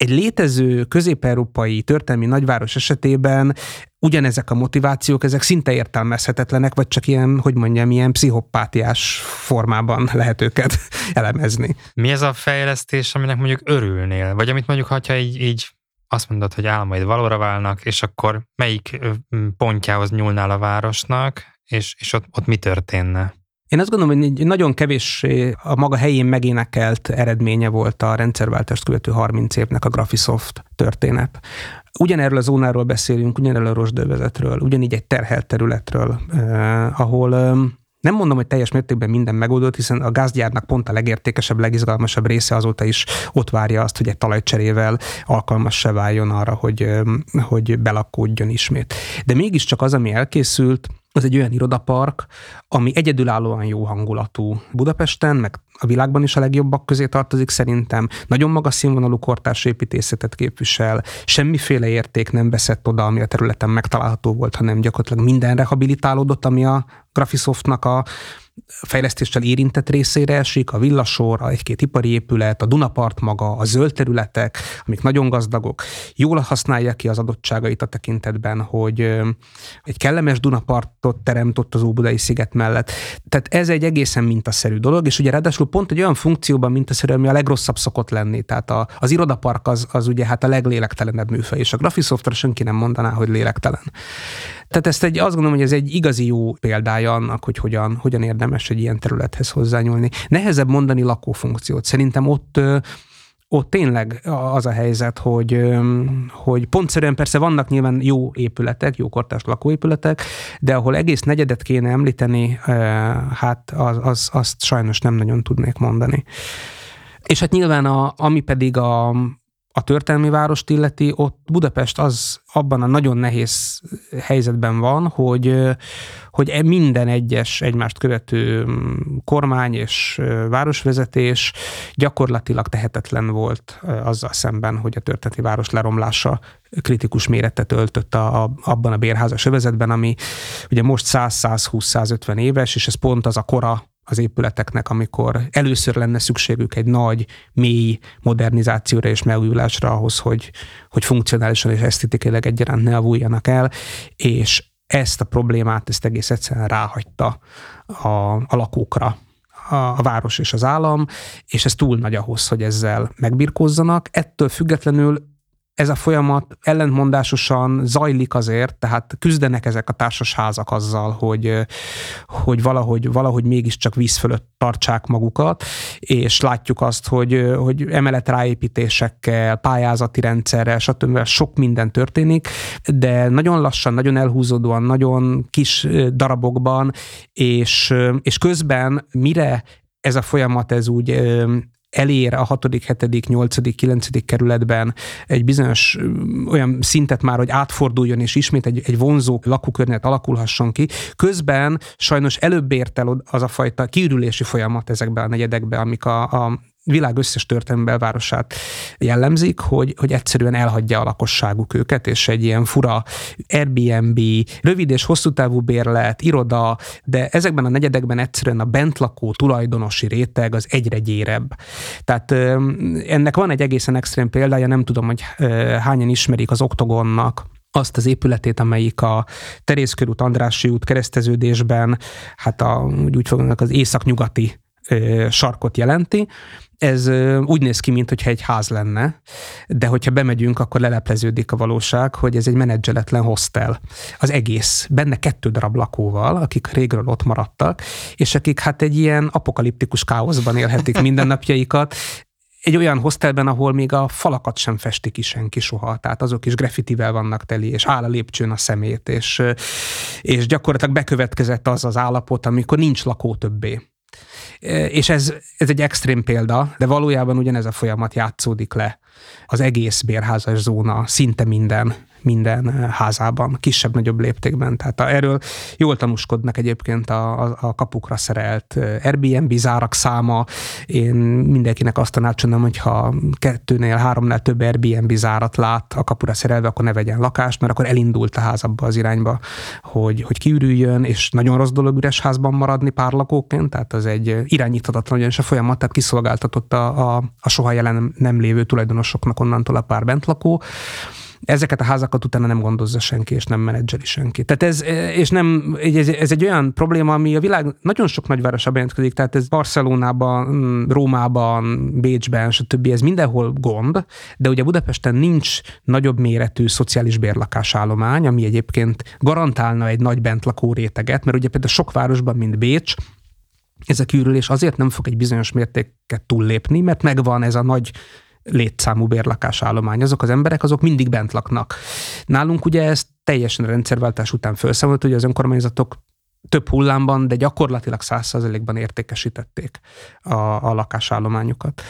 egy létező közép-európai történelmi nagyváros esetében ugyanezek a motivációk, ezek szinte értelmezhetetlenek, vagy csak ilyen, hogy mondjam, ilyen pszichopátiás formában lehet őket elemezni. Mi ez a fejlesztés, aminek mondjuk örülnél? Vagy amit mondjuk, ha így, így azt mondod, hogy álmaid valóra válnak, és akkor melyik pontjához nyúlnál a városnak, és, és ott, ott mi történne? Én azt gondolom, hogy nagyon kevés a maga helyén megénekelt eredménye volt a rendszerváltást követő 30 évnek a Graphisoft történet. Ugyanerről a zónáról beszélünk, ugyanerről a rosdövezetről, ugyanígy egy terhelt területről, eh, ahol nem mondom, hogy teljes mértékben minden megoldott, hiszen a gázgyárnak pont a legértékesebb, legizgalmasabb része azóta is ott várja azt, hogy egy talajcserével alkalmas se váljon arra, hogy, hogy belakódjon ismét. De mégiscsak az, ami elkészült, az egy olyan irodapark, ami egyedülállóan jó hangulatú Budapesten, meg a világban is a legjobbak közé tartozik szerintem. Nagyon magas színvonalú kortárs építészetet képvisel, semmiféle érték nem veszett oda, ami a területen megtalálható volt, hanem gyakorlatilag minden rehabilitálódott, ami a Graphisoftnak a fejlesztéssel érintett részére esik, a villasor, egy-két ipari épület, a Dunapart maga, a zöld területek, amik nagyon gazdagok, jól használják ki az adottságait a tekintetben, hogy egy kellemes Dunapartot teremtott az Óbudai sziget mellett. Tehát ez egy egészen mintaszerű dolog, és ugye ráadásul pont egy olyan funkcióban mintaszerű, ami a legrosszabb szokott lenni. Tehát a, az irodapark az, az ugye hát a leglélektelenebb műfaj, és a Graphisoftra senki nem mondaná, hogy lélektelen. Tehát ezt egy, azt gondolom, hogy ez egy igazi jó példája annak, hogy hogyan, hogyan érdemes egy ilyen területhez hozzányúlni. Nehezebb mondani lakófunkciót. Szerintem ott ott tényleg az a helyzet, hogy, hogy pontszerűen persze vannak nyilván jó épületek, jó kortárs lakóépületek, de ahol egész negyedet kéne említeni, hát az, az, azt sajnos nem nagyon tudnék mondani. És hát nyilván a, ami pedig a, a történelmi várost illeti, ott Budapest az abban a nagyon nehéz helyzetben van, hogy, hogy e minden egyes egymást követő mm, kormány és városvezetés gyakorlatilag tehetetlen volt azzal szemben, hogy a történeti város leromlása kritikus méretet öltött a, a, abban a bérházas övezetben, ami ugye most 100-120-150 éves, és ez pont az a kora az épületeknek, amikor először lenne szükségük egy nagy, mély modernizációra és megújulásra ahhoz, hogy, hogy funkcionálisan és esztetikailag egyaránt ne avuljanak el, és ezt a problémát, ezt egész egyszerűen ráhagyta a, a lakókra, a, a város és az állam, és ez túl nagy ahhoz, hogy ezzel megbirkózzanak. Ettől függetlenül ez a folyamat ellentmondásosan zajlik azért, tehát küzdenek ezek a társasházak azzal, hogy, hogy valahogy, valahogy mégiscsak víz fölött tartsák magukat, és látjuk azt, hogy, hogy emelet ráépítésekkel, pályázati rendszerrel, stb. sok minden történik, de nagyon lassan, nagyon elhúzódóan, nagyon kis darabokban, és, és közben mire ez a folyamat ez úgy elér a 6., 7., 8., 9. kerületben egy bizonyos olyan szintet már, hogy átforduljon, és ismét egy, egy vonzó lakókörnyezet alakulhasson ki. Közben sajnos előbb ért el az a fajta kiürülési folyamat ezekben a negyedekben, amik a, a világ összes történelmi belvárosát jellemzik, hogy, hogy egyszerűen elhagyja a lakosságuk őket, és egy ilyen fura Airbnb, rövid és hosszú távú bérlet, iroda, de ezekben a negyedekben egyszerűen a bentlakó tulajdonosi réteg az egyre gyérebb. Tehát ennek van egy egészen extrém példája, nem tudom, hogy hányan ismerik az Oktogonnak azt az épületét, amelyik a Terészkörút Andrássy út kereszteződésben, hát a, úgy, fognak az északnyugati sarkot jelenti, ez úgy néz ki, mintha egy ház lenne, de hogyha bemegyünk, akkor lelepleződik a valóság, hogy ez egy menedzseletlen hostel. Az egész. Benne kettő darab lakóval, akik régről ott maradtak, és akik hát egy ilyen apokaliptikus káoszban élhetik mindennapjaikat, egy olyan hostelben, ahol még a falakat sem festik ki senki soha, tehát azok is graffitivel vannak teli, és áll a lépcsőn a szemét, és, és gyakorlatilag bekövetkezett az az állapot, amikor nincs lakó többé. És ez, ez egy extrém példa, de valójában ugyanez a folyamat játszódik le az egész bérházas zóna, szinte minden minden eh, házában, kisebb-nagyobb léptékben. Tehát erről jól tanúskodnak egyébként a, a, kapukra szerelt eh, Airbnb zárak száma. Én mindenkinek azt tanácsolom, hogy ha kettőnél, háromnál több Airbnb zárat lát a kapura szerelve, akkor ne vegyen lakást, mert akkor elindult a ház abba az irányba, hogy, hogy kiürüljön, és nagyon rossz dolog üres házban maradni pár lakóként, tehát az egy irányíthatatlan ugyanis a folyamat, tehát kiszolgáltatott a, a, a soha jelen nem lévő tulajdonosoknak onnantól a pár bentlakó ezeket a házakat utána nem gondozza senki, és nem menedzseli senki. Tehát ez, és nem, ez, ez egy olyan probléma, ami a világ nagyon sok nagyvárosában jelentkezik, tehát ez Barcelonában, Rómában, Bécsben, stb. ez mindenhol gond, de ugye Budapesten nincs nagyobb méretű szociális bérlakásállomány, ami egyébként garantálna egy nagy bentlakó réteget, mert ugye például sok városban, mint Bécs, ez a kiürülés azért nem fog egy bizonyos mértéket túllépni, mert megvan ez a nagy létszámú bérlakásállomány. Azok az emberek, azok mindig bent laknak. Nálunk ugye ez teljesen rendszerváltás után felszámolt, hogy az önkormányzatok több hullámban, de gyakorlatilag százszerzelékben értékesítették a, a lakásállományukat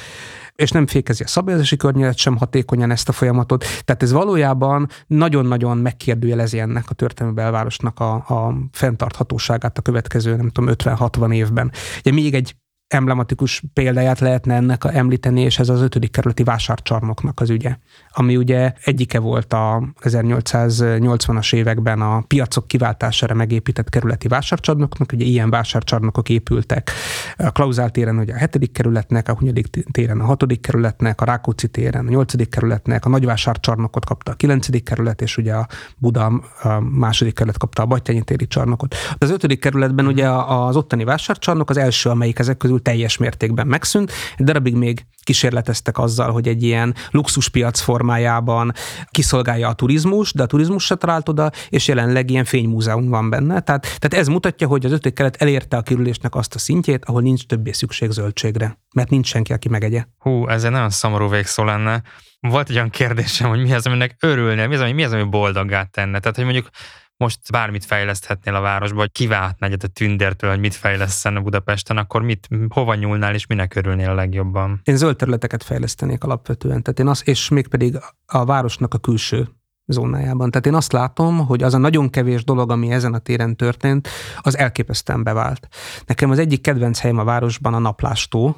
és nem fékezi a szabályozási környezet sem hatékonyan ezt a folyamatot. Tehát ez valójában nagyon-nagyon megkérdőjelezi ennek a történelmi belvárosnak a, a fenntarthatóságát a következő, nem tudom, 50-60 évben. Ugye még egy emblematikus példáját lehetne ennek említeni, és ez az ötödik kerületi vásárcsarnoknak az ügye, ami ugye egyike volt a 1880-as években a piacok kiváltására megépített kerületi vásárcsarnoknak, ugye ilyen vásárcsarnokok épültek a Klauzál téren ugye a hetedik kerületnek, a Hunyadik téren a hatodik kerületnek, a Rákóczi téren a nyolcadik kerületnek, a nagyvásárcsarnokot kapta a kilencedik kerület, és ugye a Buda második kerület kapta a Battyányi téri csarnokot. Az ötödik kerületben ugye az ottani vásárcsarnok az első, amelyik ezek közül teljes mértékben megszűnt. Egy darabig még kísérleteztek azzal, hogy egy ilyen luxuspiac formájában kiszolgálja a turizmus, de a turizmus se talált oda, és jelenleg ilyen fénymúzeum van benne. Tehát, tehát ez mutatja, hogy az ötödik kelet elérte a kerülésnek azt a szintjét, ahol nincs többé szükség zöldségre, mert nincs senki, aki megegye. Hú, ez egy nagyon szomorú végszó lenne. Volt egy olyan kérdésem, hogy mi az, aminek örülne, mi az, ami, mi az, ami boldoggá tenne. Tehát, hogy mondjuk most bármit fejleszthetnél a városba, hogy kiváltna egyet a tündértől, hogy mit fejleszten a Budapesten, akkor mit, hova nyúlnál és minek örülnél a legjobban? Én zöld területeket fejlesztenék alapvetően, tehát én az, és mégpedig a városnak a külső zónájában. Tehát én azt látom, hogy az a nagyon kevés dolog, ami ezen a téren történt, az elképesztően bevált. Nekem az egyik kedvenc helyem a városban a Naplástó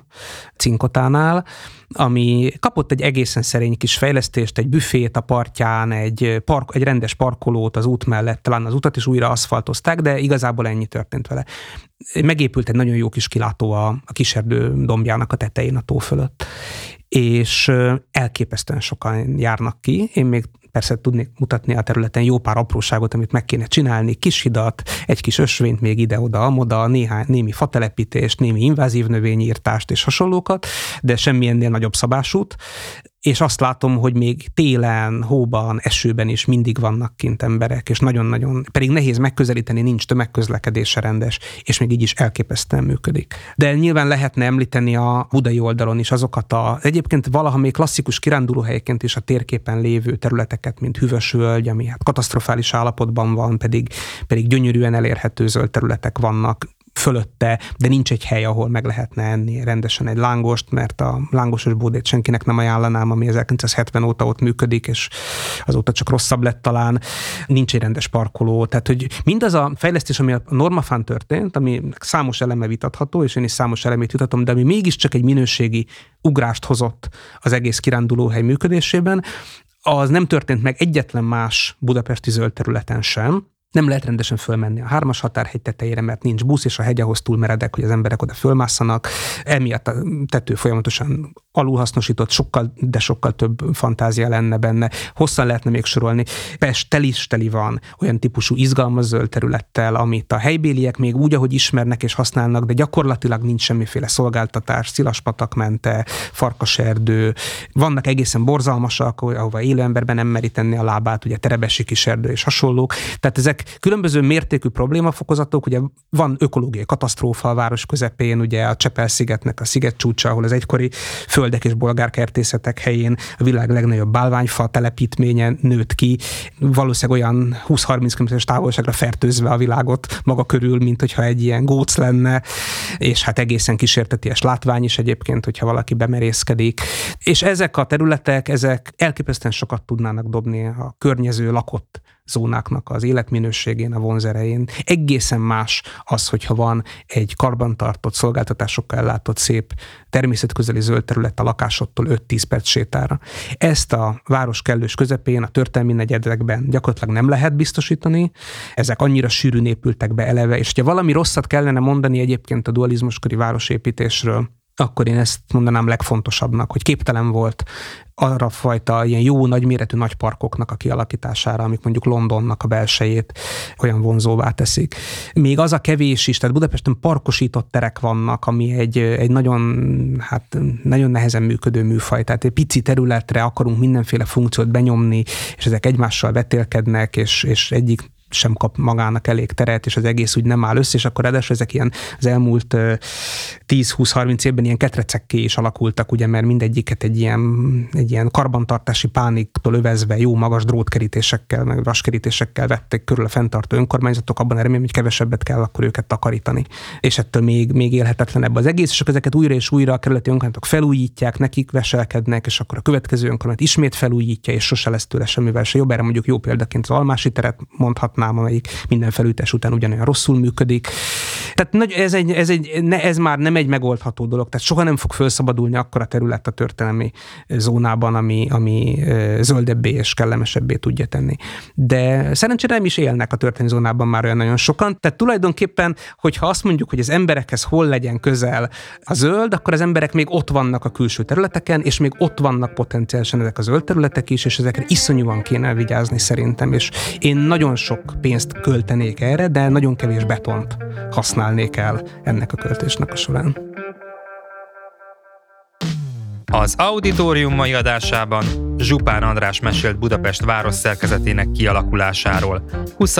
Cinkotánál, ami kapott egy egészen szerény kis fejlesztést, egy büfét a partján, egy, park, egy rendes parkolót az út mellett, talán az utat is újra aszfaltozták, de igazából ennyi történt vele. Megépült egy nagyon jó kis kilátó a, a kiserdő dombjának a tetején a tó fölött és elképesztően sokan járnak ki. Én még persze tudnék mutatni a területen jó pár apróságot, amit meg kéne csinálni, kis hidat, egy kis ösvényt még ide-oda, amoda, néhány, némi fatelepítést, némi invázív növényírtást és hasonlókat, de semmilyennél nagyobb szabásút és azt látom, hogy még télen, hóban, esőben is mindig vannak kint emberek, és nagyon-nagyon, pedig nehéz megközelíteni, nincs tömegközlekedése rendes, és még így is elképesztően működik. De nyilván lehetne említeni a budai oldalon is azokat a, egyébként valaha még klasszikus kirándulóhelyként is a térképen lévő területeket, mint Hüvösvölgy, ami hát katasztrofális állapotban van, pedig, pedig gyönyörűen elérhető zöld területek vannak, fölötte, de nincs egy hely, ahol meg lehetne enni rendesen egy lángost, mert a lángosos bódét senkinek nem ajánlanám, ami 1970 óta ott működik, és azóta csak rosszabb lett talán. Nincs egy rendes parkoló, tehát hogy mindaz a fejlesztés, ami a normafán történt, ami számos eleme vitatható, és én is számos elemét vitatom, de ami mégiscsak egy minőségi ugrást hozott az egész kirándulóhely működésében, az nem történt meg egyetlen más budapesti zöld területen sem, nem lehet rendesen fölmenni a hármas határhegy tetejére, mert nincs busz, és a hegy ahhoz túl meredek, hogy az emberek oda fölmásszanak. Emiatt a tető folyamatosan alulhasznosított, sokkal, de sokkal több fantázia lenne benne. Hosszan lehetne még sorolni. Pest teli is teli van olyan típusú izgalmas zöld területtel, amit a helybéliek még úgy, ahogy ismernek és használnak, de gyakorlatilag nincs semmiféle szolgáltatás, szilaspatak mente, farkaserdő, vannak egészen borzalmasak, ahova élő emberben nem meri tenni a lábát, ugye terebesi kiserdő és hasonlók. Tehát ezek különböző mértékű problémafokozatok, ugye van ökológiai katasztrófa a város közepén, ugye a Csepel-szigetnek a sziget csúcsa, ahol az egykori föld földek és bolgárkertészetek helyén a világ legnagyobb bálványfa telepítménye nőtt ki, valószínűleg olyan 20-30 km távolságra fertőzve a világot maga körül, mint hogyha egy ilyen góc lenne, és hát egészen kísérteties látvány is egyébként, hogyha valaki bemerészkedik. És ezek a területek, ezek elképesztően sokat tudnának dobni a környező lakott zónáknak az életminőségén, a vonzerején. Egészen más az, hogyha van egy karbantartott, szolgáltatásokkal ellátott szép természetközeli zöld terület a lakásodtól 5-10 perc sétára. Ezt a város kellős közepén, a történelmi negyedekben gyakorlatilag nem lehet biztosítani. Ezek annyira sűrűn épültek be eleve, és ha valami rosszat kellene mondani egyébként a dualizmuskori városépítésről, akkor én ezt mondanám legfontosabbnak, hogy képtelen volt arra fajta ilyen jó nagyméretű nagy parkoknak a kialakítására, amik mondjuk Londonnak a belsejét olyan vonzóvá teszik. Még az a kevés is, tehát Budapesten parkosított terek vannak, ami egy, egy nagyon, hát nagyon nehezen működő műfaj. Tehát egy pici területre akarunk mindenféle funkciót benyomni, és ezek egymással vetélkednek, és, és egyik sem kap magának elég teret, és az egész úgy nem áll össze, és akkor ráadásul ezek ilyen az elmúlt 10-20-30 évben ilyen ketrecekké is alakultak, ugye, mert mindegyiket egy ilyen, egy ilyen karbantartási pániktól övezve jó magas drótkerítésekkel, meg vaskerítésekkel vettek körül a fenntartó önkormányzatok, abban remélem, hogy kevesebbet kell akkor őket takarítani. És ettől még, még élhetetlenebb az egész, és akkor ezeket újra és újra a kerületi önkormányzatok felújítják, nekik veselkednek, és akkor a következő önkormányzat ismét felújítja, és sose lesz tőle semmivel se jobb. Erre mondjuk jó példaként az Almási teret mondhatnám, számlám, amelyik minden felújítás után ugyanolyan rosszul működik. Tehát ez, egy, ez, egy, ne, ez már nem egy megoldható dolog, tehát soha nem fog felszabadulni akkora terület a történelmi zónában, ami, ami zöldebbé és kellemesebbé tudja tenni. De szerencsére nem is élnek a történelmi zónában már olyan nagyon sokan, tehát tulajdonképpen, hogyha azt mondjuk, hogy az emberekhez hol legyen közel a zöld, akkor az emberek még ott vannak a külső területeken, és még ott vannak potenciálisan ezek a zöld területek is, és ezekre iszonyúan kéne vigyázni szerintem, és én nagyon sok pénzt költenék erre, de nagyon kevés betont használnék el ennek a költésnek a során. Az auditorium mai adásában Zsupán András mesélt Budapest város szerkezetének kialakulásáról, 20.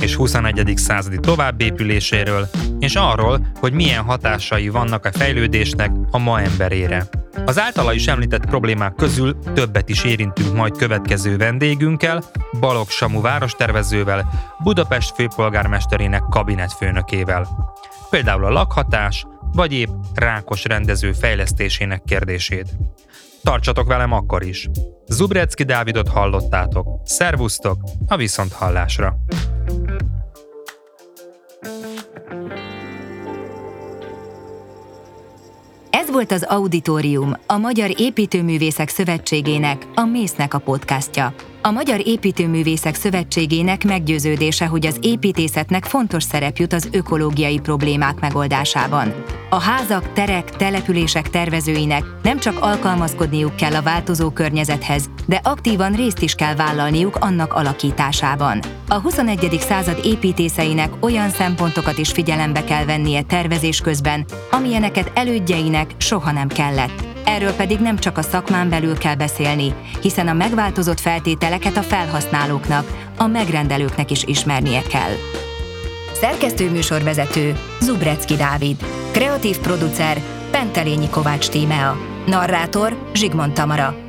és 21. századi továbbépüléséről, és arról, hogy milyen hatásai vannak a fejlődésnek a ma emberére. Az általa is említett problémák közül többet is érintünk majd következő vendégünkkel, Balog Samu várostervezővel, Budapest főpolgármesterének kabinetfőnökével. Például a lakhatás, vagy épp rákos rendező fejlesztésének kérdését. Tartsatok velem akkor is! Zubrecki Dávidot hallottátok. Szervusztok a Viszonthallásra! Ez volt az Auditorium, a Magyar Építőművészek Szövetségének, a Mésznek a podcastja. A Magyar Építőművészek Szövetségének meggyőződése, hogy az építészetnek fontos szerep jut az ökológiai problémák megoldásában. A házak, terek, települések tervezőinek nem csak alkalmazkodniuk kell a változó környezethez, de aktívan részt is kell vállalniuk annak alakításában. A 21. század építészeinek olyan szempontokat is figyelembe kell vennie tervezés közben, amilyeneket elődjeinek soha nem kellett Erről pedig nem csak a szakmán belül kell beszélni, hiszen a megváltozott feltételeket a felhasználóknak, a megrendelőknek is ismernie kell. Szerkesztő műsorvezető Zubrecki Dávid, kreatív producer Pentelényi Kovács Tímea, narrátor Zsigmond Tamara,